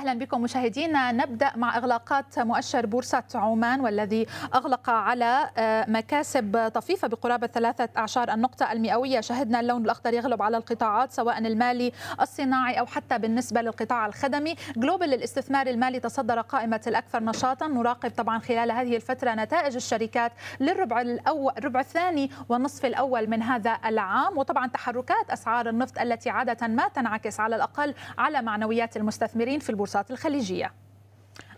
أهلا بكم مشاهدينا. نبدأ مع إغلاقات مؤشر بورصة عمان والذي أغلق على آه، مكاسب طفيفة بقرابة ثلاثة أعشار النقطة المئوية. شهدنا اللون الأخضر يغلب على القطاعات سواء المالي الصناعي أو حتى بالنسبة للقطاع الخدمي. جلوبال للاستثمار المالي تصدر قائمة الأكثر نشاطا. نراقب طبعا خلال هذه الفترة نتائج الشركات للربع الأول الربع الثاني والنصف الأول من هذا العام. وطبعا تحركات أسعار النفط التي عادة ما تنعكس على الأقل على معنويات المستثمرين في البورصات الخليجية.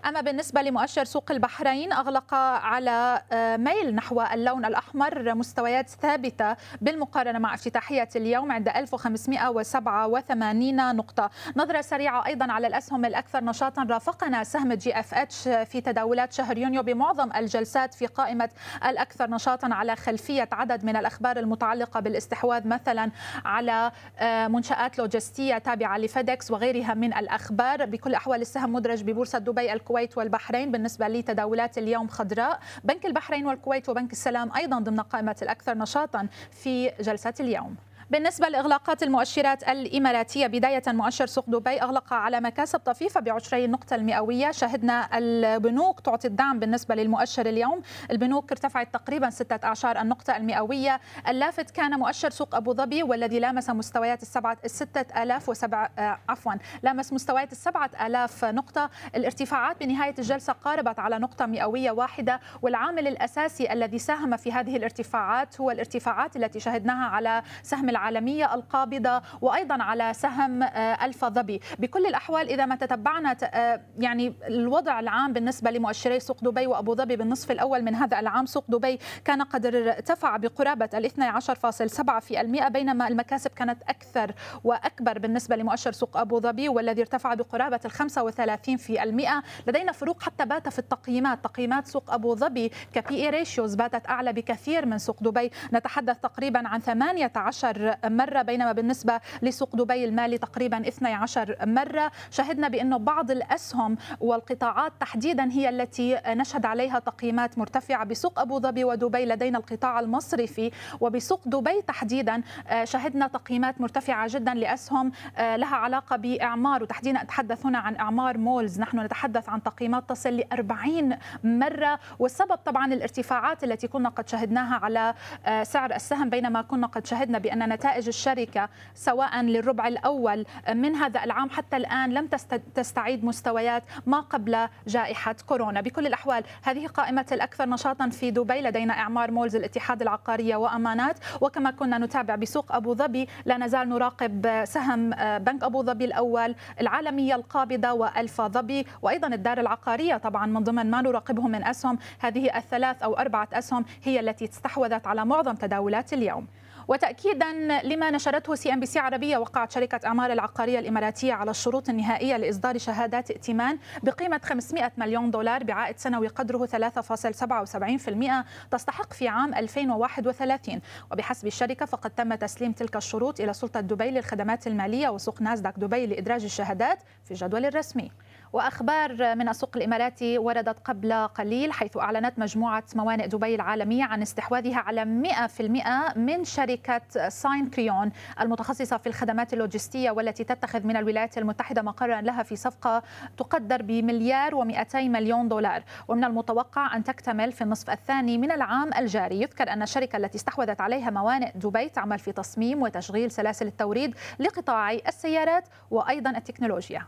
أما بالنسبة لمؤشر سوق البحرين أغلق على آه، ميل نحو اللون الأحمر مستويات ثابتة بالمقارنة مع افتتاحية اليوم عند 1587 نقطة. نظرة سريعة أيضا على الأسهم الأكثر نشاطا رافقنا سهم GFH في تداولات شهر يونيو بمعظم الجلسات في قائمة الأكثر نشاطا على خلفية عدد من الأخبار المتعلقة بالاستحواذ مثلا على آه، منشآت لوجستية تابعة لفيدكس وغيرها من الأخبار. بكل الأحوال السهم مدرج ببورصة دبي الكويت. الكويت والبحرين بالنسبة لتداولات اليوم خضراء. بنك البحرين والكويت وبنك السلام أيضا ضمن قائمة الأكثر نشاطا في جلسة اليوم. بالنسبة لإغلاقات المؤشرات الإماراتية بداية مؤشر سوق دبي أغلق على مكاسب طفيفة بعشري النقطة المئوية. شهدنا البنوك تعطي الدعم بالنسبة للمؤشر اليوم. البنوك ارتفعت تقريبا ستة أعشار النقطة المئوية. اللافت كان مؤشر سوق أبو ظبي والذي لامس مستويات السبعة الستة آلاف وسبع آه، عفوا لامس مستويات السبعة آلاف نقطة. الارتفاعات بنهاية الجلسة قاربت على نقطة مئوية واحدة والعامل الأساسي الذي ساهم في هذه الارتفاعات هو الارتفاعات التي شهدناها على سهم العالمية القابضة وأيضا على سهم آه، ألفا ظبي. بكل الأحوال إذا ما تتبعنا آه، يعني الوضع العام بالنسبة لمؤشري سوق دبي وأبو ظبي بالنصف الأول من هذا العام سوق دبي كان قد ارتفع بقرابة ال 12.7% بينما المكاسب كانت أكثر وأكبر بالنسبة لمؤشر سوق أبو ظبي والذي ارتفع بقرابة ال 35% لدينا فروق حتى بات في التقييمات. تقييمات سوق أبو ظبي كبي اي ريشيوز باتت أعلى بكثير من سوق دبي. نتحدث تقريبا عن 18 مرة بينما بالنسبة لسوق دبي المالي تقريبا 12 مرة. شهدنا بأنه بعض الأسهم والقطاعات تحديدا هي التي نشهد عليها تقييمات مرتفعة بسوق أبو ظبي ودبي لدينا القطاع المصرفي. وبسوق دبي تحديدا آه، شهدنا تقييمات مرتفعة جدا لأسهم آه، لها علاقة بإعمار. وتحديدا أتحدث هنا عن إعمار مولز. نحن نتحدث عن تقييمات تصل ل 40 مرة. والسبب طبعا الارتفاعات التي كنا قد شهدناها على آه، سعر السهم بينما كنا قد شهدنا بأن نتائج الشركة سواء للربع الأول من هذا العام حتى الآن لم تستعيد مستويات ما قبل جائحة كورونا. بكل الأحوال هذه قائمة الأكثر نشاطا في دبي لدينا إعمار مولز الاتحاد العقارية وأمانات. وكما كنا نتابع بسوق أبو ظبي لا نزال نراقب سهم بنك أبو ظبي الأول العالمية القابضة وألفا ظبي وأيضا الدار العقارية طبعا من ضمن ما نراقبه من أسهم. هذه الثلاث أو أربعة أسهم هي التي استحوذت على معظم تداولات اليوم. وتأكيدا لما نشرته CNBC عربية وقعت شركة إعمار العقارية الإماراتية على الشروط النهائية لإصدار شهادات ائتمان بقيمة 500 مليون دولار بعائد سنوي قدره 3.77% تستحق في عام 2031 وبحسب الشركة فقد تم تسليم تلك الشروط إلى سلطة دبي للخدمات المالية وسوق ناسداك دبي لإدراج الشهادات في الجدول الرسمي. وأخبار من السوق الاماراتي وردت قبل قليل حيث أعلنت مجموعة موانئ دبي العالمية عن استحواذها على 100% من شركة syncreon المتخصصة في الخدمات اللوجستية والتي تتخذ من الولايات المتحدة مقرا لها في صفقة تقدر بمليار و200 مليون دولار. ومن المتوقع أن تكتمل في النصف الثاني من العام الجاري. يذكر أن الشركة التي استحوذت عليها موانئ دبي تعمل في تصميم وتشغيل سلاسل التوريد لقطاعي السيارات وأيضا التكنولوجيا.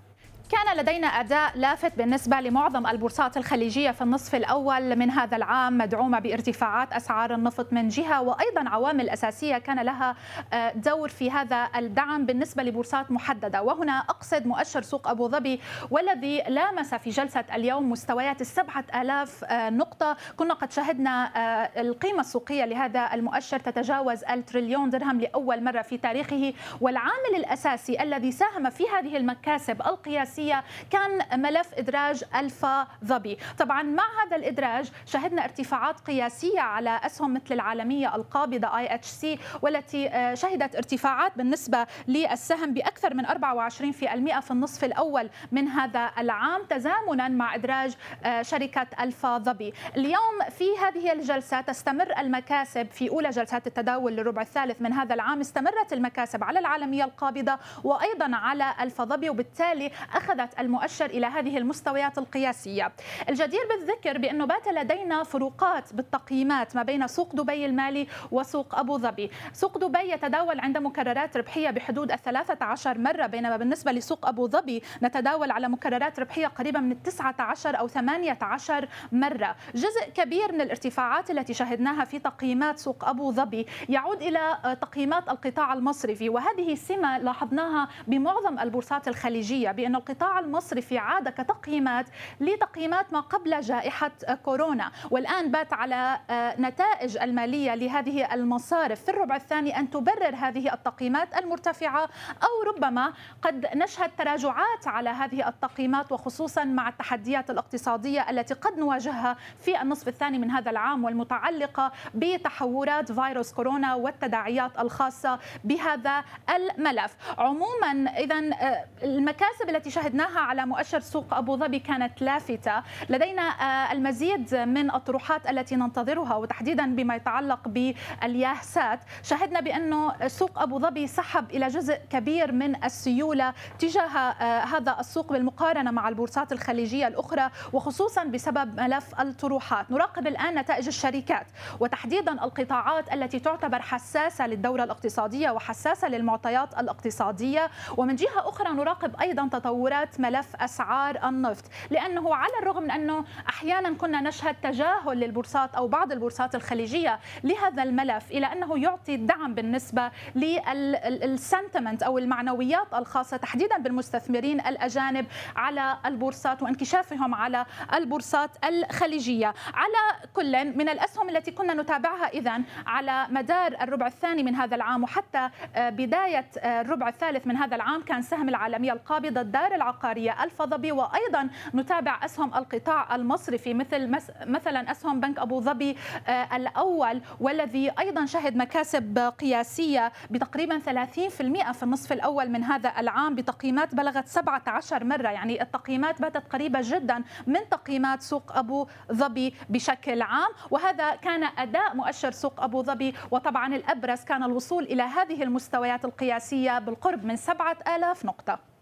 كان لدينا أداء لافت بالنسبة لمعظم البورصات الخليجية في النصف الأول من هذا العام مدعومة بارتفاعات أسعار النفط من جهة وأيضا عوامل أساسية كان لها آه، دور في هذا الدعم بالنسبة لبورصات محددة. وهنا أقصد مؤشر سوق أبو ظبي والذي لامس في جلسة اليوم مستويات السبعة آلاف آه، نقطة. كنا قد شهدنا آه، القيمة السوقية لهذا المؤشر تتجاوز التريليون درهم لأول مرة في تاريخه. والعامل الأساسي الذي ساهم في هذه المكاسب القياسية القياسية كان ملف إدراج ألفا ظبي. طبعا مع هذا الإدراج شهدنا ارتفاعات قياسية على أسهم مثل العالمية القابضة IHC والتي آه، شهدت ارتفاعات بالنسبة للسهم بأكثر من 24% في النصف الأول من هذا العام تزامنا مع إدراج آه، شركة ألفا ظبي. اليوم في هذه الجلسة تستمر المكاسب في أولى جلسات التداول للربع الثالث من هذا العام استمرت المكاسب على العالمية القابضة وأيضا على ألفا ظبي وبالتالي أخذت المؤشر إلى هذه المستويات القياسية. الجدير بالذكر بأنه بات لدينا فروقات بالتقييمات ما بين سوق دبي المالي وسوق أبو ظبي. سوق دبي يتداول عند مكررات ربحية بحدود الثلاثة عشر مرة بينما بالنسبة لسوق أبو ظبي نتداول على مكررات ربحية قريبة من التسعة عشر أو ثمانية عشر مرة. جزء كبير من الارتفاعات التي شهدناها في تقييمات سوق أبو ظبي يعود إلى تقييمات القطاع المصرفي وهذه سمة لاحظناها بمعظم البورصات الخليجية بأن القطاع المصرفي عاد كتقييمات لتقييمات ما قبل جائحة كورونا. والآن بات على آه، نتائج المالية لهذه المصارف. في الربع الثاني أن تبرر هذه التقييمات المرتفعة أو ربما قد نشهد تراجعات على هذه التقييمات وخصوصا مع التحديات الاقتصادية التي قد نواجهها في النصف الثاني من هذا العام والمتعلقة بتحورات فيروس كورونا والتداعيات الخاصة بهذا الملف. عموما إذا آه، المكاسب التي شهدناها على مؤشر سوق أبو ظبي كانت لافتة. لدينا آه، المزيد من الطروحات التي ننتظرها وتحديدا بما يتعلق بالياهسات شهدنا بأنه سوق أبو ظبي سحب إلى جزء كبير من السيولة تجاه آه، هذا السوق بالمقارنة مع البورصات الخليجية الأخرى وخصوصا بسبب ملف الطروحات. نراقب الآن نتائج الشركات وتحديدا القطاعات التي تعتبر حساسة للدورة الاقتصادية وحساسة للمعطيات الاقتصادية. ومن جهة أخرى نراقب أيضا تطورات ملف أسعار النفط لأنه على الرغم من أنه أحيانا كنا نشهد تجاهل للبورصات أو بعض البورصات الخليجية لهذا الملف إلى أنه يعطي دعم بالنسبة للسنتمنت أو المعنويات الخاصة تحديدا بالمستثمرين الأجانب على البورصات وانكشافهم على البورصات الخليجية. على كل من الأسهم التي كنا نتابعها إذا على مدار الربع الثاني من هذا العام وحتى آه، بداية آه، الربع الثالث من هذا العام كان سهم العالمية القابضة الدار العقارية الفضبي وأيضا نتابع أسهم القطاع المصرفي مثل مثلا أسهم بنك أبو ظبي آه، الأول والذي أيضا شهد مكاسب قياسية بتقريبا 30% في النصف الأول من هذا العام بتقييمات بلغت 17 مرة. يعني التقييمات باتت قريبة جدا من تقييمات سوق أبو ظبي بشكل عام. وهذا كان أداء مؤشر سوق أبو ظبي. وطبعا الأبرز كان الوصول إلى هذه المستويات القياسية بالقرب من 7000 نقطة.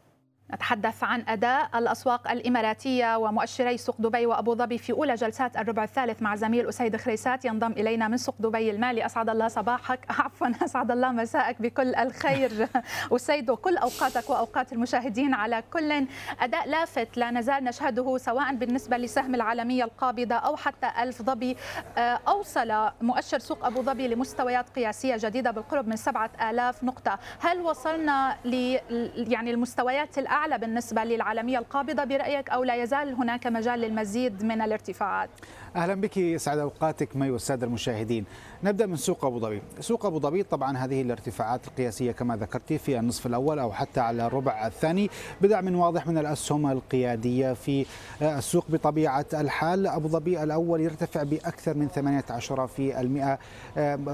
نتحدث عن أداء الأسواق الإماراتية ومؤشري سوق دبي وأبو ظبي في أولى جلسات الربع الثالث مع زميل أسيد خريسات ينضم إلينا من سوق دبي المالي. أسعد الله صباحك. عفوا أسعد الله مساءك بكل الخير. أسيد وكل أوقاتك وأوقات المشاهدين على كل أداء لافت لا نزال نشهده سواء بالنسبة لسهم العالمية القابضة أو حتى ألف ظبي. آه، أوصل مؤشر سوق أبو ظبي لمستويات قياسية جديدة بالقرب من 7000 نقطة. هل وصلنا ل يعني المستويات الأعلى أعلى بالنسبة للعالمية القابضة برأيك أو لا يزال هناك مجال للمزيد من الارتفاعات؟ أهلا بك سعد أوقاتك مي والساده المشاهدين. نبدأ من سوق أبو ظبي، سوق أبو ظبي طبعا هذه الارتفاعات القياسية كما ذكرتي في النصف الأول أو حتى على الربع الثاني بدعم واضح من الأسهم القيادية في السوق بطبيعة الحال، أبو ظبي الأول يرتفع بأكثر من 18 في المئة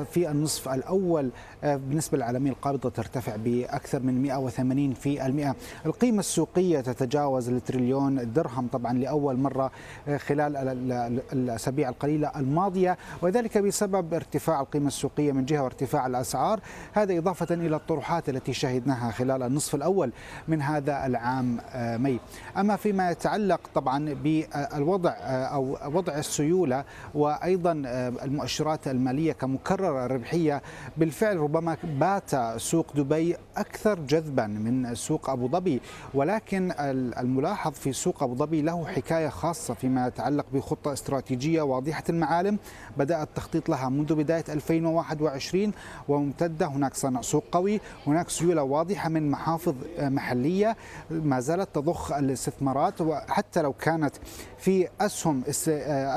في النصف الأول بالنسبة للعالمية القابضة ترتفع بأكثر من 180 في المئة، القيمة السوقية تتجاوز التريليون درهم طبعا لأول مرة خلال الأسابيع القليلة الماضية وذلك بسبب ارتفاع القيمة السوقية من جهة وارتفاع الأسعار. هذا إضافة إلى الطروحات التي شهدناها خلال النصف الأول من هذا العام آه، مي أما فيما يتعلق طبعا بالوضع آه، أو وضع السيولة وأيضا آه، المؤشرات المالية كمكررة ربحية بالفعل ربما بات سوق دبي أكثر جذبا من سوق أبو ظبي. ولكن الملاحظ في سوق أبو ظبي له حكاية خاصة فيما يتعلق بخطة استراتيجية استراتيجية واضحة المعالم. بدأ التخطيط لها منذ بداية 2021 وممتدة هناك صنع سوق قوي. هناك سيولة واضحة من محافظ محلية ما زالت تضخ الاستثمارات. وحتى لو كانت في أسهم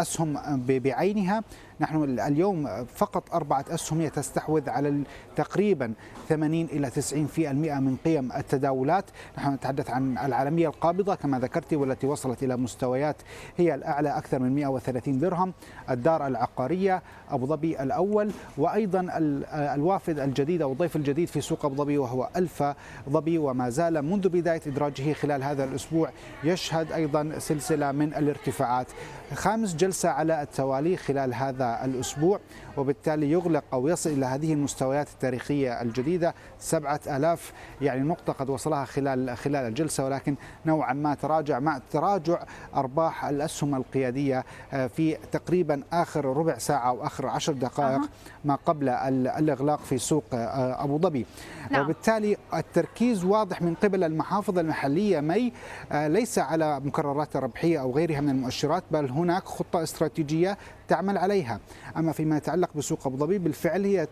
أسهم بعينها نحن اليوم فقط أربعة أسهم هي تستحوذ على تقريبا 80 إلى 90% من قيم التداولات. نحن نتحدث عن العالمية القابضة كما ذكرت والتي وصلت إلى مستويات هي الأعلى أكثر من 130 درهم. الدار العقارية أبو ظبي الأول وأيضا الوافد الجديد أو الضيف الجديد في سوق أبو ظبي وهو ألفا ظبي. وما زال منذ بداية إدراجه خلال هذا الأسبوع يشهد أيضا سلسلة من الارتفاعات. خامس جلسة على التوالي خلال هذا الأسبوع. وبالتالي يغلق أو يصل إلى هذه المستويات التاريخية الجديدة. سبعة ألاف يعني نقطة قد وصلها خلال خلال الجلسة ولكن نوعا ما تراجع مع تراجع أرباح الأسهم القيادية آه، في تقريبا آخر ربع ساعة أو آخر عشر دقائق ما قبل الإغلاق في سوق آه، أبو ظبي. نعم. وبالتالي التركيز واضح من قبل المحافظ المحلية مي آه، ليس على مكررات الربحية أو غيرها من المؤشرات بل هناك خطة استراتيجية تعمل عليها. أما فيما يتعلق بسوق أبو ظبي بالفعل هي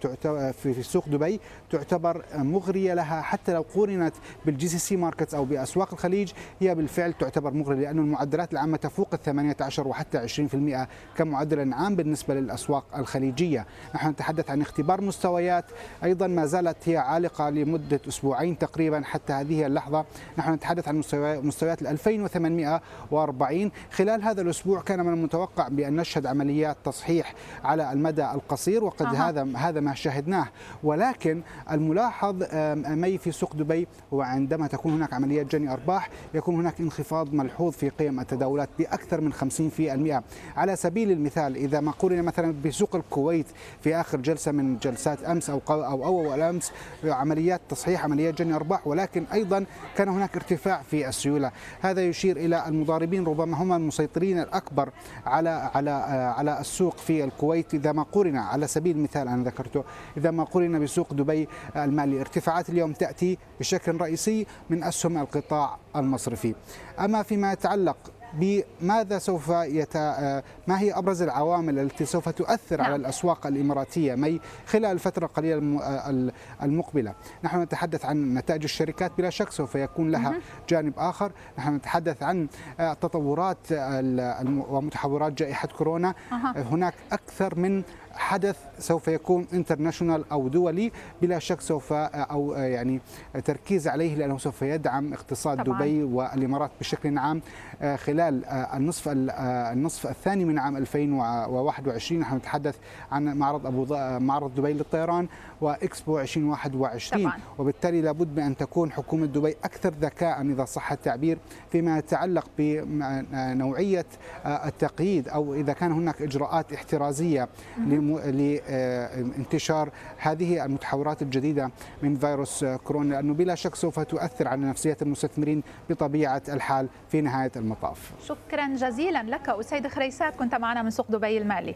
في سوق دبي تعتبر مغرية لها حتى لو قورنت بال GCC markets أو بأسواق الخليج هي بالفعل تعتبر مغرية لأن المعدلات العامة تفوق ال 18 وحتى 20% كمعدل عام بالنسبة للأسواق الخليجية. نحن نتحدث عن اختبار مستويات أيضا ما زالت هي عالقة لمدة أسبوعين تقريبا حتى هذه اللحظة. نحن نتحدث عن مستويات ال 2840 خلال هذا الأسبوع كان من المتوقع بأن نشهد عمليات تصحيح على المدى القصير وقد أه. هذا هذا ما شاهدناه. ولكن الملاحظ مي في سوق دبي هو عندما تكون هناك عمليات جني أرباح يكون هناك انخفاض ملحوظ في قيم التداولات بأكثر من 50% على سبيل المثال إذا ما قورن مثلا بسوق الكويت في آخر جلسة من جلسات أمس أو أو أول امس عمليات تصحيح عمليات جني أرباح ولكن أيضا كان هناك ارتفاع في السيولة. هذا يشير إلى المضاربين ربما هم المسيطرين الأكبر على على على السوق في الكويت. إذا ما قورن على سبيل المثال أنا ذكرته إذا ما قورن بسوق دبي المالي ارتفاعات اليوم تأتي بشكل رئيسي من أسهم القطاع المصرفي. أما فيما يتعلق بماذا سوف يت... ما هي أبرز العوامل التي سوف تؤثر نعم. على الأسواق الإماراتية مي خلال الفترة القليله المقبلة؟ نحن نتحدث عن نتائج الشركات بلا شك سوف يكون لها جانب آخر. نحن نتحدث عن تطورات ومتحورات جائحة كورونا. هناك أكثر من حدث سوف يكون international أو دولي بلا شك سوف أو يعني تركيز عليه لأنه سوف يدعم اقتصاد طبعا. دبي والإمارات بشكل عام خلال النصف النصف الثاني من عام 2021 نحن نتحدث عن معرض أبو معرض دبي للطيران وإكسبو 2021 طبعا. وبالتالي لابد من أن تكون حكومة دبي أكثر ذكاء إذا صح التعبير فيما يتعلق بنوعية التقييد أو إذا كان هناك إجراءات احترازية لانتشار هذه المتحورات الجديدة من فيروس كورونا لأنه بلا شك سوف تؤثر على نفسية المستثمرين بطبيعة الحال في نهاية المطاف. شكرا جزيلا لك أسيد خريسات كنت معنا من سوق دبي المالي.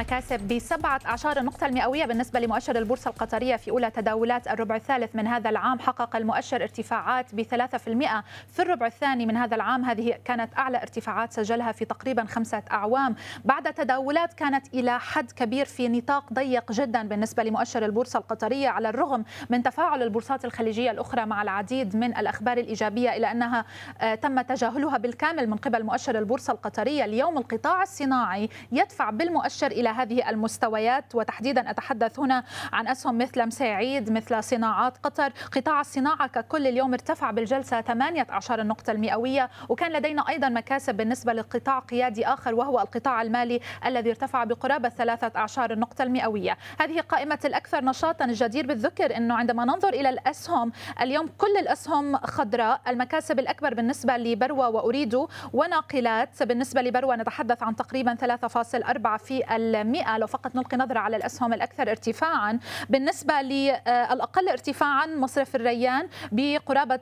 مكاسب بسبعة أعشار النقطة المئوية بالنسبة لمؤشر البورصة القطرية في أولى تداولات الربع الثالث من هذا العام. حقق المؤشر ارتفاعات في المئة في الربع الثاني من هذا العام. هذه كانت أعلى ارتفاعات سجلها في تقريبا خمسة أعوام. بعد تداولات كانت إلى حد كبير في نطاق ضيق جدا بالنسبة لمؤشر البورصة القطرية على الرغم من تفاعل البورصات الخليجية الأخرى مع العديد من الأخبار الإيجابية إلى أنها آه، تم تجاهلها بالكامل من قبل مؤشر البورصة القطرية. اليوم القطاع الصناعي يدفع بالمؤشر إلى هذه المستويات. وتحديدا أتحدث هنا عن أسهم مثل مساعيد مثل صناعات قطر. قطاع الصناعة ككل اليوم ارتفع بالجلسة 18 النقطة المئوية. وكان لدينا أيضا مكاسب بالنسبة لقطاع قيادي آخر وهو القطاع المالي الذي ارتفع بقرابة 13 النقطة المئوية. هذه قائمة الأكثر نشاطا. الجدير بالذكر أنه عندما ننظر إلى الأسهم اليوم كل الأسهم خضراء. المكاسب الأكبر بالنسبة لبروة وأوريدو. وناقلات. بالنسبة لبروة نتحدث عن تقريبا 3.4 في المئة لو فقط نلقي نظرة على الأسهم الأكثر ارتفاعا. بالنسبة للأقل ارتفاعا مصرف الريان بقرابة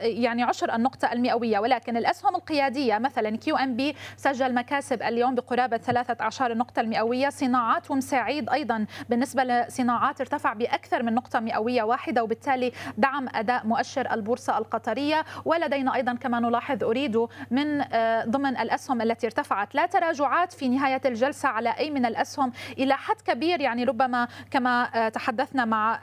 يعني عشر النقطة المئوية. ولكن الأسهم القيادية مثلا QNB سجل مكاسب اليوم بقرابة 13 النقطة المئوية. صناعات ومساعيد أيضا. بالنسبة لصناعات ارتفع بأكثر من نقطة مئوية واحدة وبالتالي دعم أداء مؤشر البورصة القطرية. ولدينا أيضا كما نلاحظ أوريدو من ضمن الأسهم التي ارتفعت لا تراجعات في نهاية الجلسة على أي من الأسهم إلى حد كبير. يعني ربما كما تحدثنا مع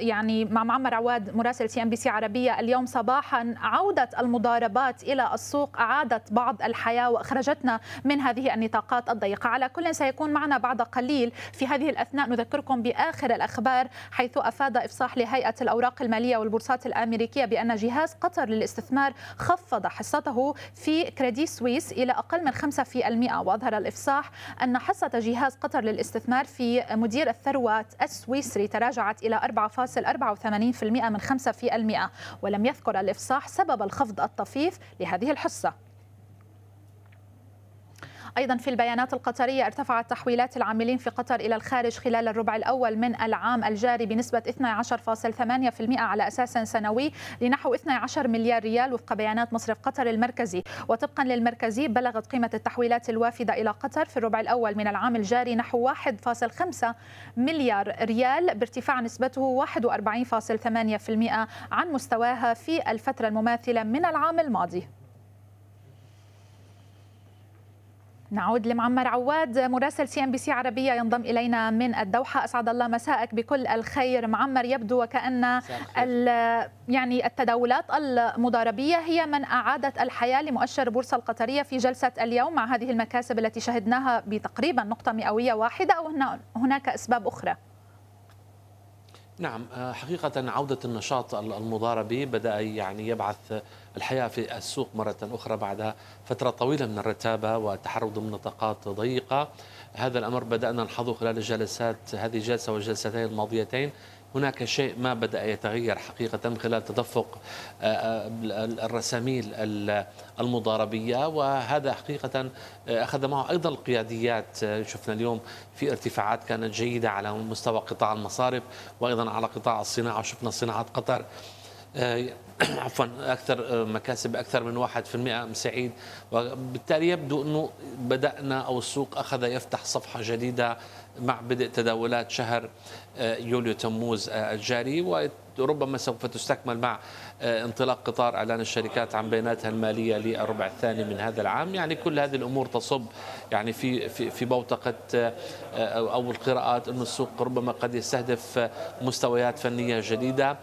يعني مع معمر عواد مراسل CNBC عربية اليوم صباحا عوده المضاربات إلى السوق أعادت بعض الحياة وأخرجتنا من هذه النطاقات الضيقة. على كل سيكون معنا بعد قليل في هذه الأثناء نذكركم بآخر الأخبار حيث أفاد إفصاح لهيئة الأوراق المالية والبورصات الأمريكية بأن جهاز قطر للاستثمار خفض حصته في كريدي سويس إلى أقل من 5% وأظهر الإفصاح أن حصة جهاز قطر للاستثمار في مدير الثروه السويسري تراجعت إلى 4.84% من 5% ولم يذكر الإفصاح سبب الخفض الطفيف لهذه الحصة. أيضا في البيانات القطرية ارتفعت تحويلات العاملين في قطر إلى الخارج خلال الربع الأول من العام الجاري بنسبة 12.8% على أساس سنوي لنحو 12 مليار ريال وفق بيانات مصرف قطر المركزي. وطبقا للمركزي بلغت قيمة التحويلات الوافدة إلى قطر في الربع الأول من العام الجاري نحو 1.5 مليار ريال بارتفاع نسبته 41.8% عن مستواها في الفترة المماثلة من العام الماضي. نعود لمعمر عواد. مراسل CNBC عربية ينضم إلينا من الدوحة. أسعد الله مساءك بكل الخير. معمر يبدو وكأن يعني التداولات المضاربية هي من أعادت الحياة لمؤشر البورصه القطرية في جلسة اليوم مع هذه المكاسب التي شهدناها بتقريبا نقطة مئوية واحدة أو هناك أسباب أخرى. نعم حقيقة عودة النشاط المضاربي بدأ يعني يبعث الحياة في السوق مرة أخرى بعد فترة طويلة من الرتابة والتحرك ضمن نطاقات ضيقة. هذا الأمر بدأنا نلحظه خلال الجلسات هذه الجلسة والجلستين الماضيتين هناك شيء ما بدأ يتغير حقيقة من خلال تدفق آه، آه، الرساميل المضاربية وهذا حقيقة آه، أخذ معه أيضا القياديات. شفنا اليوم في ارتفاعات كانت جيدة على مستوى قطاع المصارف وأيضا على قطاع الصناعة. وشفنا صناعة قطر عفوا أكثر مكاسب أكثر من 1% سعيد. وبالتالي يبدو أنه بدأنا أو السوق أخذ يفتح صفحة جديدة مع بدء تداولات شهر آه، يوليو تموز آه، الجاري. وربما سوف تستكمل مع آه، انطلاق قطار إعلان الشركات عن بياناتها المالية للربع الثاني من هذا العام. يعني كل هذه الأمور تصب يعني في في في بوتقة أو القراءات انه السوق ربما قد يستهدف مستويات فنية جديدة.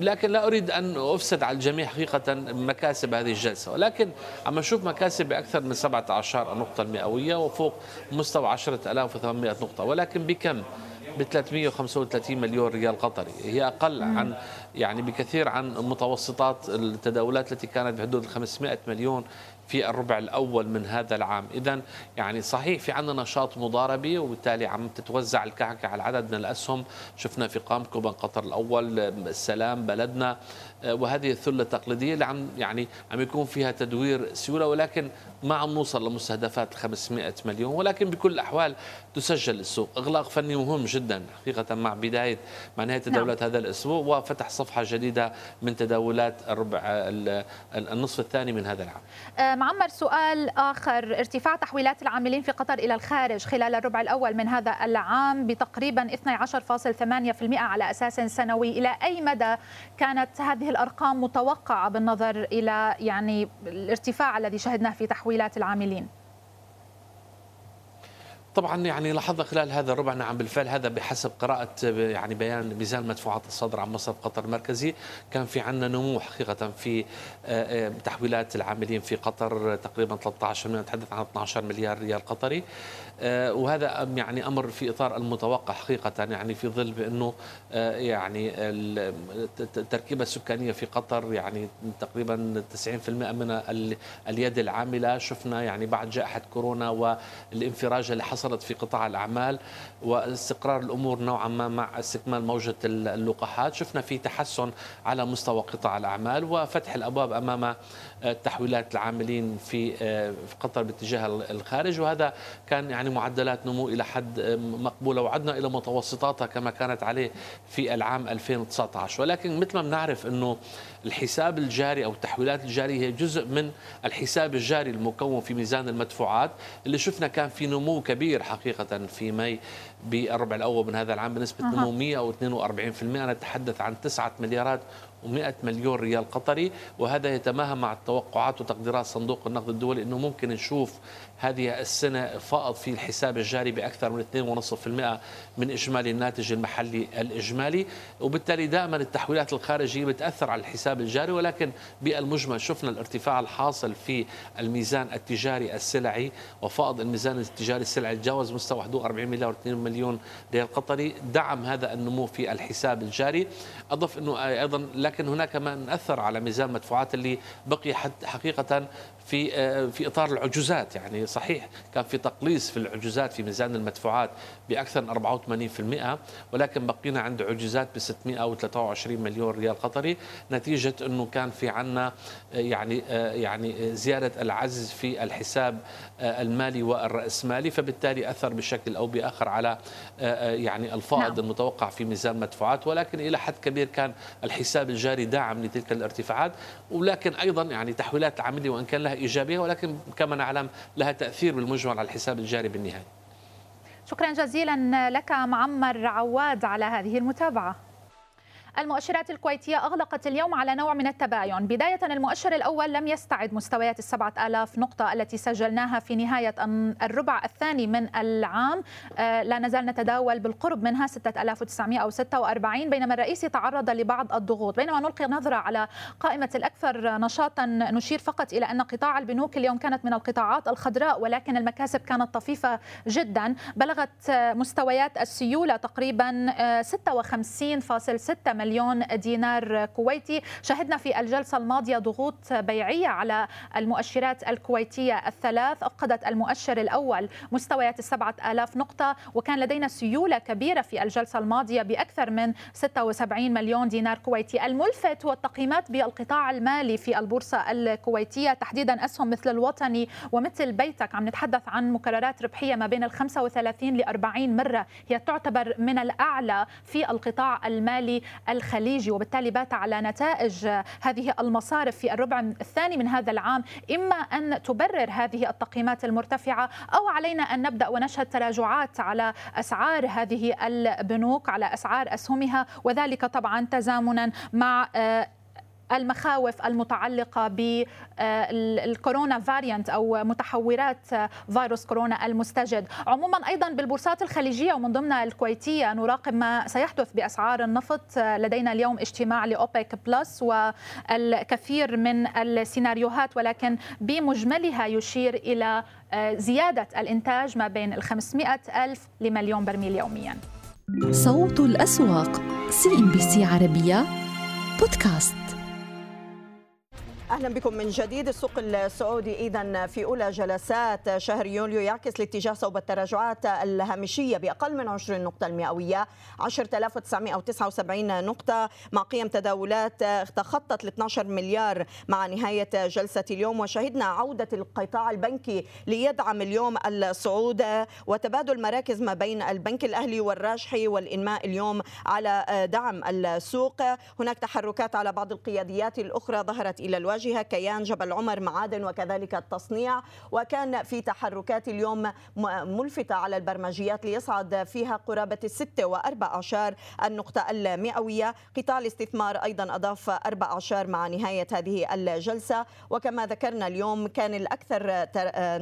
لكن لا أريد أن أفسد على الجميع حقيقة مكاسب هذه الجلسة. ولكن عم نشوف مكاسب بأكثر من 17 نقطة المئوية وفوق مستوى 10800 نقطة. ولكن بكم؟ ب 335 مليون ريال قطري. هي أقل عن يعني بكثير عن متوسطات التداولات التي كانت بحدود ال 500 مليون في الربع الأول من هذا العام إذا يعني صحيح في عندنا نشاط مضاربي وبالتالي عم تتوزع الكعكة على عدد من الأسهم شفنا في قامكو بن قطر الأول السلام بلدنا وهذه الثلة التقليدية اللي عم يعني عم يكون فيها تدوير سيولة ولكن ما عم نوصل لمستهدفات 500 مليون ولكن بكل الأحوال تسجل السوق إغلاق فني مهم جدا حقيقة مع بداية مع نهاية. تداولات نعم. هذا الأسبوع وفتح صفحة جديدة من تداولات الربع النصف الثاني من هذا العام. آه، معمر سؤال آخر. ارتفاع تحويلات العاملين في قطر إلى الخارج خلال الربع الأول من هذا العام بتقريبا 12.8% على أساس سنوي. إلى أي مدى كانت هذه الأرقام متوقعة بالنظر إلى يعني الارتفاع الذي شهدناه في تحويلات العاملين؟ طبعا يعني لاحظنا خلال هذا الربع نعم بالفعل هذا بحسب قراءة يعني بيان ميزان مدفوعات الصدر عن مصرف قطر المركزي. كان في عندنا نمو حقيقة في آه، آه، تحويلات العاملين في قطر تقريبا 13 نتحدث عن 12 مليار ريال قطري. وهذا يعني أمر في إطار المتوقع حقيقة يعني في ظل بأنه آه، يعني التركيبة السكانية في قطر يعني تقريبا 90% من اليد العاملة. شفنا يعني بعد جائحة كورونا والانفراجه اللي حصلت في قطاع الأعمال واستقرار الأمور نوعا ما مع استكمال موجة اللقاحات. شفنا في تحسن على مستوى قطاع الأعمال وفتح الأبواب أمام تحويلات العاملين في في قطر باتجاه الخارج وهذا كان يعني معدلات نمو إلى حد مقبولة وعدنا إلى متوسطاتها كما كانت عليه في العام 2019 ولكن مثل ما بنعرف إنه الحساب الجاري أو التحويلات الجارية هي جزء من الحساب الجاري المكون في ميزان المدفوعات اللي شفنا كان في نمو كبير حقيقة في ماي بالربع الأول من هذا العام بنسبة نمو 142% نتحدث عن 9 مليارات مليون ريال قطري وهذا يتماهى مع التوقعات وتقديرات صندوق النقد الدولي أنه ممكن نشوف هذه السنة فائض في الحساب الجاري بأكثر من 2.5% من إجمالي الناتج المحلي الإجمالي. وبالتالي دائما التحويلات الخارجية بتأثر على الحساب الجاري ولكن بالمجمل شفنا الارتفاع الحاصل في الميزان التجاري السلعي وفائض الميزان التجاري السلعي تجاوز مستوى حدود 40 مليار 2 مليون ريال قطري. دعم هذا النمو في الحساب الجاري. أضف أنه أيضا لكن هناك ما أثر على ميزان المدفوعات اللي بقي حقيقة في آه، في إطار العجوزات. يعني صحيح كان في تقليص في العجوزات في ميزان المدفوعات بأكثر من 84% ولكن بقينا عند عجوزات ب 623 مليون ريال قطري نتيجة إنه كان في عندنا آه، يعني آه، يعني زيادة العجز في الحساب المالي والرأسمالي فبالتالي أثر بشكل أو بآخر على يعني الفائض نعم. المتوقع في ميزان المدفوعات ولكن إلى حد كبير كان الحساب الجاري داعم لتلك الارتفاعات ولكن أيضا يعني تحويلات العملية وإن كان لها إيجابية ولكن كما نعلم لها تأثير بالمجمل على الحساب الجاري بالنهاية. شكرا جزيلا لك معمر عواد على هذه المتابعة. المؤشرات الكويتية أغلقت اليوم على نوع من التباين. بداية المؤشر الأول لم يستعد مستويات السبعة آلاف نقطة التي سجلناها في نهاية الربع الثاني من العام. آه، لا نزال نتداول بالقرب منها 6946 بينما الرئيس تعرض لبعض الضغوط. بينما نلقي نظرة على قائمة الأكثر نشاطا نشير فقط إلى أن قطاع البنوك اليوم كانت من القطاعات الخضراء ولكن المكاسب كانت طفيفة جدا. بلغت مستويات السيولة تقريبا 56.6 آه، مليون دينار كويتي. شهدنا في الجلسة الماضية ضغوط بيعية على المؤشرات الكويتية الثلاث. أفقدت المؤشر الأول مستويات السبعة آلاف نقطة وكان لدينا سيولة كبيرة في الجلسة الماضية بأكثر من 76 مليون دينار كويتي. الملفت هو التقييمات بالقطاع المالي في البورصة الكويتية تحديدا أسهم مثل الوطني ومثل بيتك. عم نتحدث عن مكررات ربحية ما بين ال 35 ل 40 مرة. هي تعتبر من الأعلى في القطاع المالي الخليجي وبالتالي بات على نتائج هذه المصارف في الربع الثاني من هذا العام. إما أن تبرر هذه التقييمات المرتفعة أو علينا أن نبدأ ونشهد تراجعات على أسعار هذه البنوك على أسعار أسهمها وذلك طبعا تزامنا مع آه، المخاوف المتعلقة بالكورونا variant أو متحورات فيروس كورونا المستجد. عموما أيضا بالبورصات الخليجية ومن ضمنها الكويتية نراقب ما سيحدث بأسعار النفط. لدينا اليوم اجتماع لاوبيك بلس والكثير من السيناريوهات ولكن بمجملها يشير إلى زيادة الإنتاج ما بين ال 500 ألف لمليون برميل يوميا. صوت الأسواق CNBC عربية بودكاست. أهلا بكم من جديد. السوق السعودي اذا في أولى جلسات شهر يوليو يعكس الاتجاه صوب التراجعات الهامشية بأقل من 20 نقطة المئوية 10979 نقطة مع قيم تداولات تخطت ال 12 مليار مع نهاية جلسة اليوم. وشهدنا عودة القطاع البنكي ليدعم اليوم الصعود وتبادل مراكز ما بين البنك الأهلي والراجحي والإنماء اليوم على دعم السوق. هناك تحركات على بعض القياديات الأخرى ظهرت إلى الواجهه واجهة كيان جبل عمر معادن وكذلك التصنيع. وكان في تحركات اليوم ملفتة على البرمجيات ليصعد فيها قرابة الستة وأربع أعشار النقطة المئوية. قطاع الاستثمار أيضا أضاف أربع أعشار مع نهاية هذه الجلسة. وكما ذكرنا اليوم كان الأكثر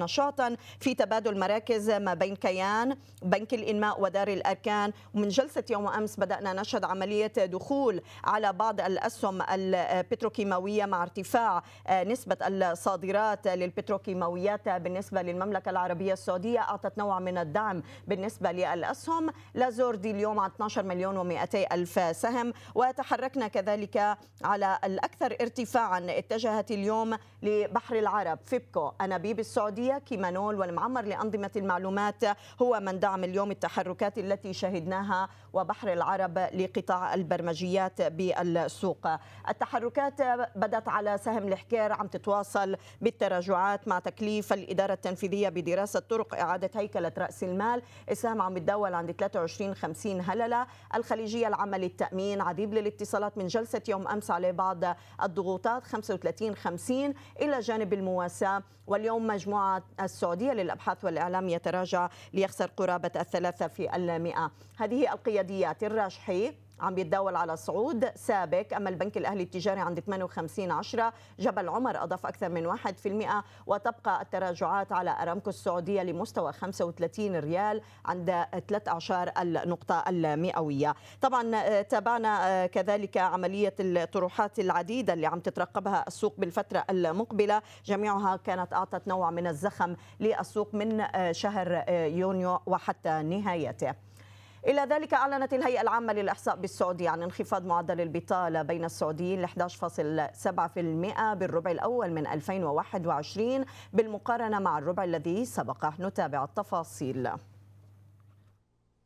نشاطا في تبادل مراكز ما بين كيان بنك الإنماء ودار الأركان. ومن جلسة يوم أمس بدأنا نشهد عملية دخول على بعض الأسهم البتروكيماوية مع ارتفاع آه، نسبة الصادرات للبتروكيماويات بالنسبة للمملكة العربية السعودية. أعطت نوع من الدعم بالنسبة للأسهم. لازوردي اليوم على 12 مليون و200 ألف سهم. وتحركنا كذلك على الأكثر ارتفاعا. اتجهت اليوم لبحر العرب فيبكو أنابيب السعودية كيمانول والمعمر لأنظمة المعلومات. هو من دعم اليوم التحركات التي شهدناها وبحر العرب لقطاع البرمجيات بالسوق. التحركات بدأت على سهم سهم الحكير عم تتواصل بالتراجعات مع تكليف الإدارة التنفيذية بدراسة طرق إعادة هيكلة رأس المال. السهم عم يتداول عند 23 50 هللة. الخليجية العامة للتأمين عديد للاتصالات من جلسة يوم أمس على بعض الضغوطات 35 50 إلى جانب المواساة. واليوم مجموعة السعودية للأبحاث والإعلام يتراجع ليخسر قرابة الثلاثة في المئة. هذه القياديات الراجحي عم بيتداول على صعود سابق. أما البنك الأهلي التجاري عند 58 10 جبل عمر أضاف أكثر من 1% وتبقى التراجعات على أرامكو السعودية لمستوى 35 ريال عند 13 النقطة المئوية. طبعا تابعنا كذلك عملية الطروحات العديدة اللي عم تترقبها السوق بالفترة المقبلة. جميعها كانت أعطت نوع من الزخم للسوق من شهر يونيو وحتى نهايته. إلى ذلك أعلنت الهيئة العامة للإحصاء بالسعودية عن انخفاض معدل البطالة بين السعوديين ل 11.7% بالربع الأول من 2021 بالمقارنة مع الربع الذي سبقه. نتابع التفاصيل.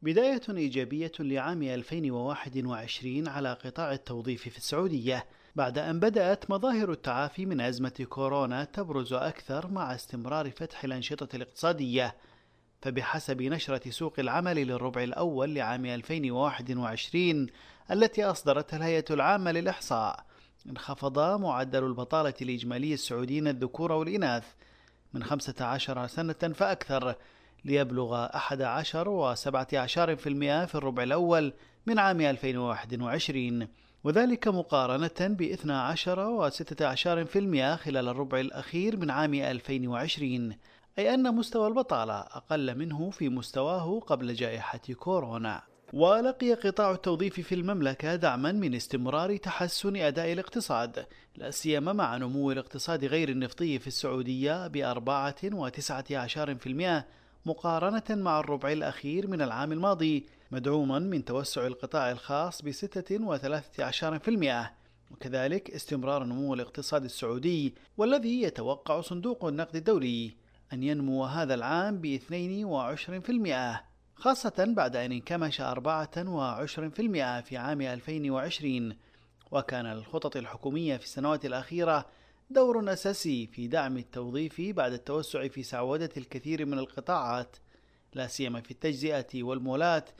بداية إيجابية لعام 2021 على قطاع التوظيف في السعودية بعد أن بدأت مظاهر التعافي من أزمة كورونا تبرز أكثر مع استمرار فتح الأنشطة الاقتصادية. فبحسب نشرة سوق العمل للربع الأول لعام 2021 التي أصدرتها الهيئة العامة للإحصاء. انخفض معدل البطالة الإجمالي السعوديين الذكور والإناث من 15 سنة فأكثر ليبلغ 11 و17% في الربع الأول من عام 2021 وذلك مقارنة ب 12 و16% خلال الربع الأخير من عام 2020 أي أن مستوى البطالة أقل منه في مستواه قبل جائحة كورونا. ولقي قطاع التوظيف في المملكة دعما من استمرار تحسن أداء الاقتصاد لا سيما مع نمو الاقتصاد غير النفطي في السعودية بأربعة وتسعة عشر في المئة مقارنة مع الربع الأخير من العام الماضي مدعوما من توسع القطاع الخاص بستة وثلاثة عشر في المئة. وكذلك استمرار نمو الاقتصاد السعودي والذي يتوقع صندوق النقد الدولي. أن ينمو هذا العام ب 22% خاصة بعد أن انكمش 24% في عام 2020 وكان للخطط الحكومية في السنوات الأخيرة دور أساسي في دعم التوظيف بعد التوسع في سعودة الكثير من القطاعات لا سيما في التجزئة والمولات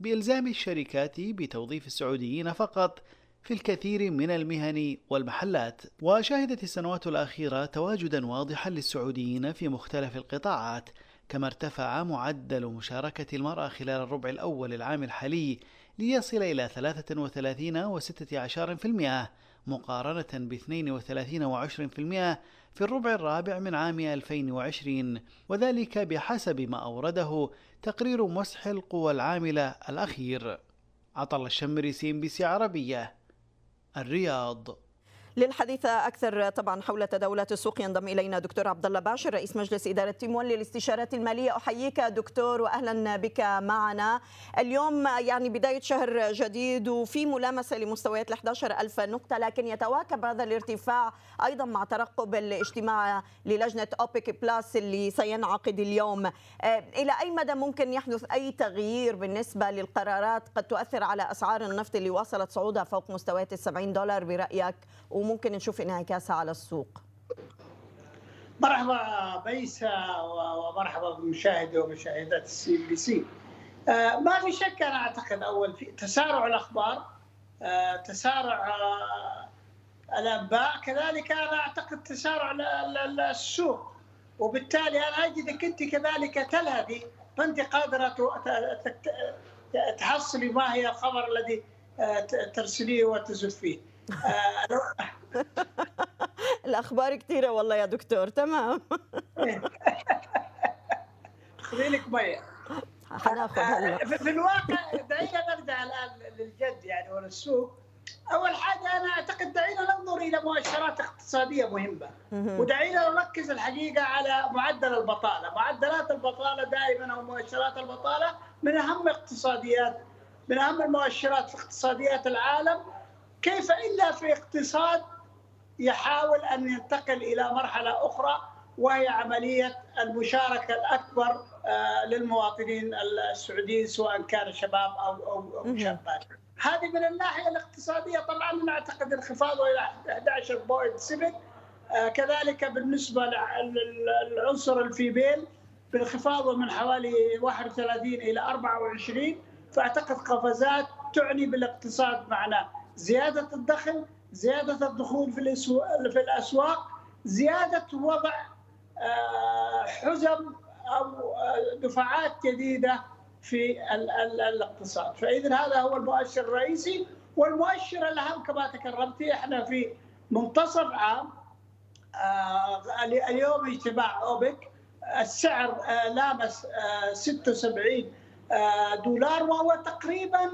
بإلزام الشركات بتوظيف السعوديين فقط في الكثير من المهن والمحلات وشهدت السنوات الأخيرة تواجدا واضحا للسعوديين في مختلف القطاعات كما ارتفع معدل مشاركة المرأة خلال الربع الأول العام الحالي ليصل إلى 33 و16% مقارنة ب 32 و20% في الربع الرابع من عام 2020 وذلك بحسب ما أورده تقرير مسح القوى العاملة الأخير. عطل الشمري CNBC عربية. الرياض. للحديث أكثر طبعا حول تداولات السوق ينضم إلينا دكتور عبد الله باعشن رئيس مجلس إدارة Team One للاستشارات المالية. أحييك دكتور واهلا بك معنا. اليوم يعني بداية شهر جديد وفي ملامسة لمستويات ال 11000 نقطة لكن يتواكب هذا الارتفاع أيضا مع ترقب الاجتماع للجنة أوبك بلاس اللي سينعقد اليوم. إلى أي مدى ممكن يحدث أي تغيير بالنسبة للقرارات؟ قد تؤثر على أسعار النفط اللي واصلت صعودها فوق مستويات ال 70 دولار برأيك وممكن نشوف انعكاسها على السوق. مرحبا بيسا ومرحبا بمشاهدي ومشاهدات ال CNBC ما في شك أنا أعتقد أول في تسارع الأخبار آه تسارع آه الأنباء كذلك أنا أعتقد تسارع السوق. وبالتالي أنا اجدك انت كذلك تلهدي فأنت قادرة تحصلي ما هي الخبر الذي ترسليه وتزفيه الاخبار كثيره والله يا دكتور تمام. خذي لك ميه حناخذ هلا. في الواقع دعينا نرجع الآن للجد يعني وللسوق أول حاجة أنا أعتقد دعينا ننظر إلى مؤشرات اقتصادية مهمة. ودعينا نركز الحقيقة على معدل البطالة، معدلات البطالة دائما أو مؤشرات البطالة من أهم اقتصاديات من أهم المؤشرات في اقتصاديات العالم. كيف إلا في اقتصاد يحاول أن ينتقل إلى مرحلة أخرى وهي عملية المشاركة الأكبر للمواطنين السعوديين سواء كان شباب أو أو أو شابات. هذه من الناحية الاقتصادية طبعا أنا أعتقد انخفاضه إلى 11.7 كذلك بالنسبة للعنصر الفيبيل بانخفاضه من حوالي 31 إلى 24 فأعتقد قفزات تعني بالاقتصاد معنا. زيادة الدخل زيادة الدخول في الأسواق زيادة وضع حزم أو دفعات جديدة في الاقتصاد. فاذا هذا هو المؤشر الرئيسي. والمؤشر الأهم كما تكرمتي إحنا في منتصف عام آه، اليوم اجتماع أوبك السعر آه، لامس 76 دولار وهو تقريبا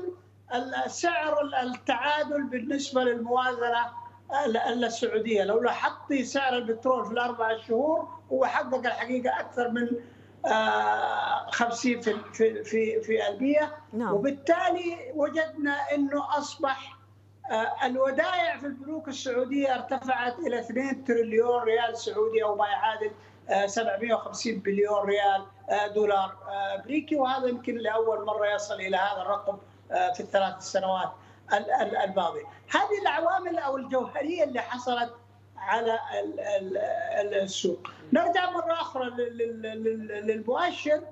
سعر التعادل بالنسبة للموازنة السعودية. لو لاحظتي سعر البترول في الأربع شهور هو حقق الحقيقة أكثر من 50 في في في في المية. نعم. وبالتالي وجدنا إنه أصبح آه، الودائع في البنوك السعودية ارتفعت إلى 2 تريليون ريال سعودي أو ما يعادل 750 بليون ريال آه، دولار آه، أمريكي. وهذا يمكن لأول مرة يصل إلى هذا الرقم في الثلاث سنوات الماضية. هذه العوامل أو الجوهرية اللي حصلت على السوق. نرجع مرة أخرى للمؤشر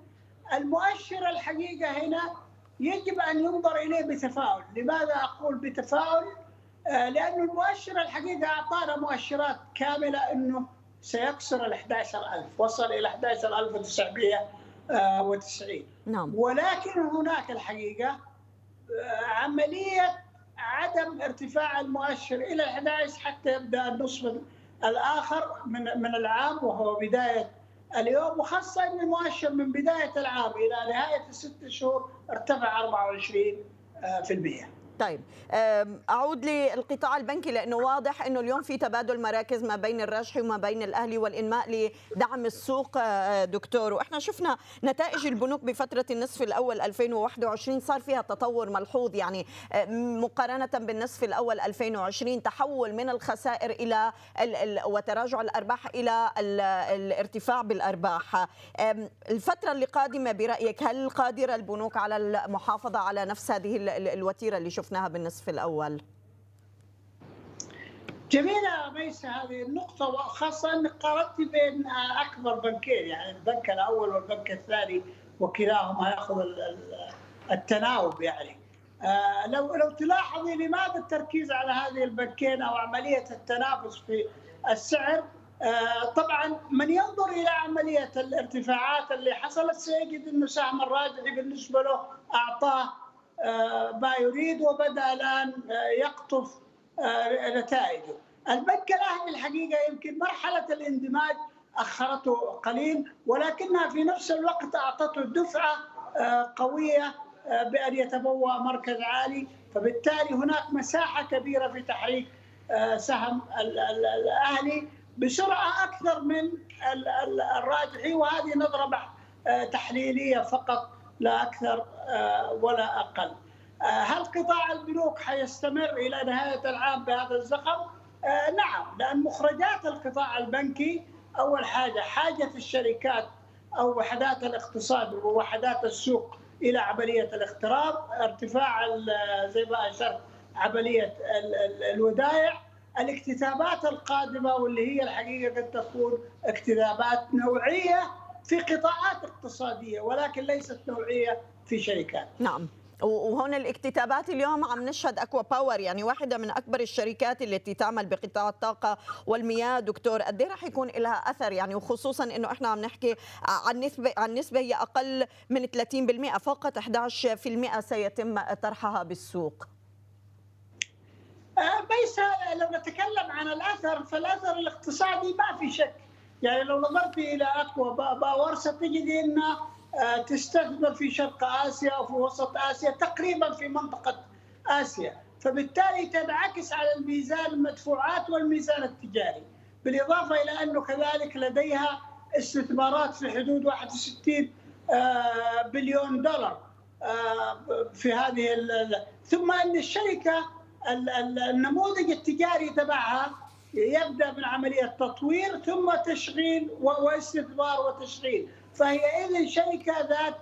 المؤشر الحقيقة هنا يجب أن ينظر إليه بتفاؤل، لماذا أقول بتفاؤل؟ آه، لأن المؤشر الحقيقة أعطانا مؤشرات كاملة إنه سيكسر ال 11000 وصل إلى 11990 نعم ولكن هناك الحقيقة آه، عملية عدم ارتفاع المؤشر إلى 11 حتى يبدأ النصف الآخر من من العام وهو بداية اليوم وخاصة إن المؤشر من بداية العام إلى نهاية الست شهور ارتفع 24% طيب أعود للقطاع البنكي لأنه واضح إنه اليوم في تبادل مراكز ما بين الرجح وما بين الأهلي والإنماء لدعم السوق آه، دكتور. وإحنا شفنا نتائج البنوك بفترة النصف الأول 2021 صار فيها تطور ملحوظ يعني مقارنة بالنصف الأول 2020 تحول من الخسائر إلى وتراجع الأرباح إلى الارتفاع بالأرباح. الفترة اللي قادمة برأيك هل قادرة البنوك على المحافظة على نفس هذه الوتيرة اللي شفنا شفناها بالنصف الأول. جميلة ميسة هذه النقطة وخاصة أنك قارنت بين أكبر بنكين يعني البنك الأول والبنك الثاني وكلاهما يأخذ التناوب يعني. آه، لو لو تلاحظي لماذا التركيز على هذه البنكين أو عملية التنافس في السعر؟ آه، طبعا من ينظر إلى عملية الارتفاعات اللي حصلت سيجد إنه سهم الراجحي بالنسبة له أعطاه آه، ما يريد وبدأ الآن آه، يقطف آه، نتائجه. البنك الاهلي الحقيقة يمكن مرحلة الاندماج أخرته قليل ولكنها في نفس الوقت أعطته دفعة قوية بأن يتبوأ مركز عالي. فبالتالي هناك مساحة كبيرة في تحريك سهم الأهلي بسرعة أكثر من الراجحي وهذه نظرة تحليلية فقط. لا أكثر آه، ولا أقل. آه، هل قطاع البنوك حيستمر إلى نهاية العام بهذا الزخم؟ آه، نعم لأن مخرجات القطاع البنكي أول حاجة حاجة الشركات أو وحدات الاقتصاد ووحدات السوق إلى عملية الاقتراض، ارتفاع زي ما أشرت عملية الودائع، الاكتتابات القادمة واللي هي الحقيقة قد تكون اكتتابات نوعية في قطاعات اقتصادية ولكن ليست نوعيه في شركات. نعم. وهون الاكتتابات اليوم عم نشهد أكوا باور يعني واحدة من أكبر الشركات التي تعمل بقطاع الطاقة والمياه دكتور قد إيه رح يكون لها أثر يعني وخصوصا إنه إحنا عم نحكي عن نسبه عن نسبة هي أقل من 30% فقط 11% سيتم طرحها بالسوق ليس آه، لو نتكلم عن الأثر فالأثر الاقتصادي ما في شك يعني لو نظرت إلى أكوا باور ستجد انها آه، تستثمر في شرق آسيا وفي وسط آسيا تقريبا في منطقة آسيا. فبالتالي تنعكس على الميزان المدفوعات والميزان التجاري بالإضافة إلى أنه كذلك لديها استثمارات في حدود 61 آه، بليون دولار آه، في هذه ثم أن الشركة النموذج التجاري تبعها يبدأ من عملية تطوير ثم تشغيل واستثمار وتشغيل فهي اذا شركة ذات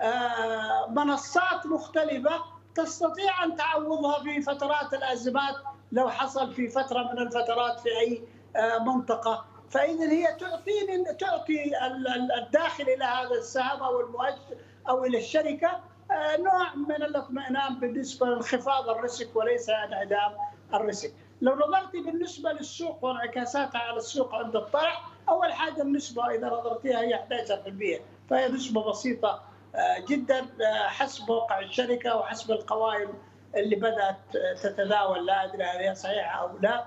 آه، منصات مختلفة تستطيع أن تعوضها في فترات الأزمات لو حصل في فترة من الفترات في أي آه، منطقة فاذا هي تعطيني تعطي الداخل إلى هذا السهم أو المؤشر أو إلى الشركة آه، نوع من الاطمئنان بالنسبة لانخفاض ال risk وليس انعدام ال risk. لو نظرتي بالنسبة للسوق وانعكاساتها على السوق عند الطرح أول حاجة النسبة إذا نظرتيها هي 11% فهي نسبة بسيطة جدا حسب موقع الشركة وحسب القوائم اللي بدأت تتداول. لا أدري هل هي صحيحة أو لا.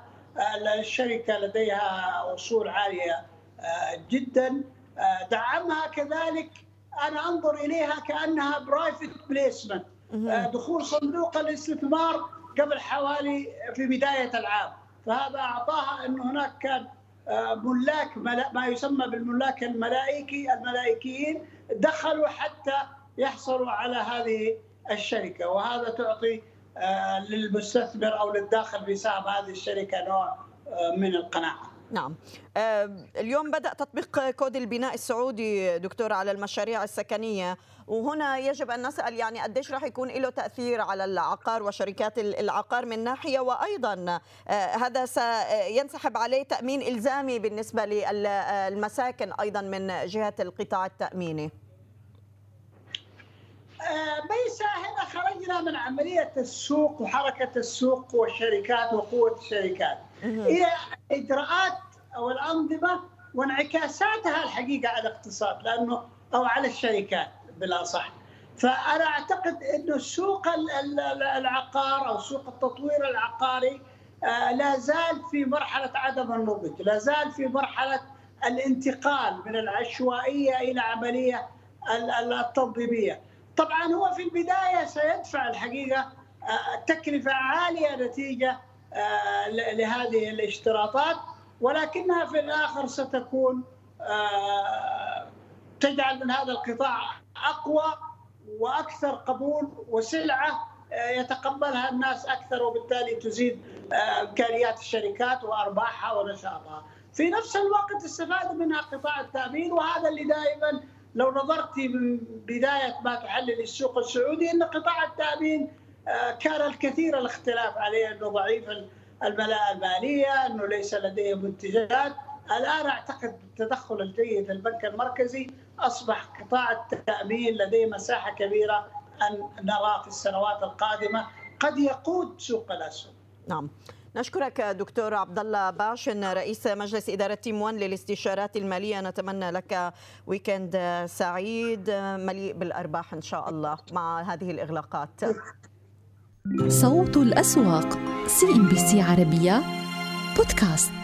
الشركة لديها أصول عالية جدا. دعمها كذلك أنا أنظر إليها كأنها private placement دخول صندوق الاستثمار قبل حوالي في بداية العام فهذا أعطاها انه هناك كان ملاك ما يسمى بالملاك الملائكي الملائكيين دخلوا حتى يحصلوا على هذه الشركة وهذا تعطي للمستثمر أو للداخل في سهم هذه الشركة نوع من القناعة. نعم. اليوم بدأ تطبيق كود البناء السعودي دكتور على المشاريع السكنية. وهنا يجب أن نسأل يعني قديش راح يكون له تأثير على العقار وشركات العقار من ناحية وأيضا هذا سينسحب عليه تأمين إلزامي بالنسبة للمساكن أيضا من جهة القطاع التأميني. ميسا هنا خرجنا من عملية السوق وحركة السوق والشركات وقوة الشركات. هي إجراءات أو الأنظمة وانعكاساتها الحقيقة على الاقتصاد لأنه أو على الشركات بالأصح فأنا أعتقد أنه السوق العقار أو سوق التطوير العقاري لا زال في مرحلة عدم النضج لا زال في مرحلة الانتقال من العشوائية إلى عملية التنظيمية. طبعا هو في البداية سيدفع الحقيقة تكلفة عالية نتيجة لهذه الاشتراطات ولكنها في الآخر ستكون تجعل من هذا القطاع أقوى وأكثر قبول وسلعة يتقبلها الناس أكثر وبالتالي تزيد إمكانيات الشركات وأرباحها ونشاطها. في نفس الوقت استفاد منها قطاع التأمين وهذا اللي دائما لو نظرت من بداية ما تحلل السوق السعودي إن قطاع التأمين كان الكثير الاختلاف عليه إنه ضعيف الملاءة المالية، إنه ليس لديه منتجات، الآن أعتقد بالتدخل الجيد للبنك المركزي أصبح قطاع التأمين لديه مساحة كبيرة أن نرى في السنوات القادمة قد يقود سوق الأسهم. نعم. نشكرك دكتور عبد الله باعشن رئيس مجلس إدارة Team 1 للاستشارات المالية. نتمنى لك weekend سعيد مليء بالأرباح إن شاء الله مع هذه الإغلاقات. صوت الأسواق سي ام بي سي عربية بودكاست.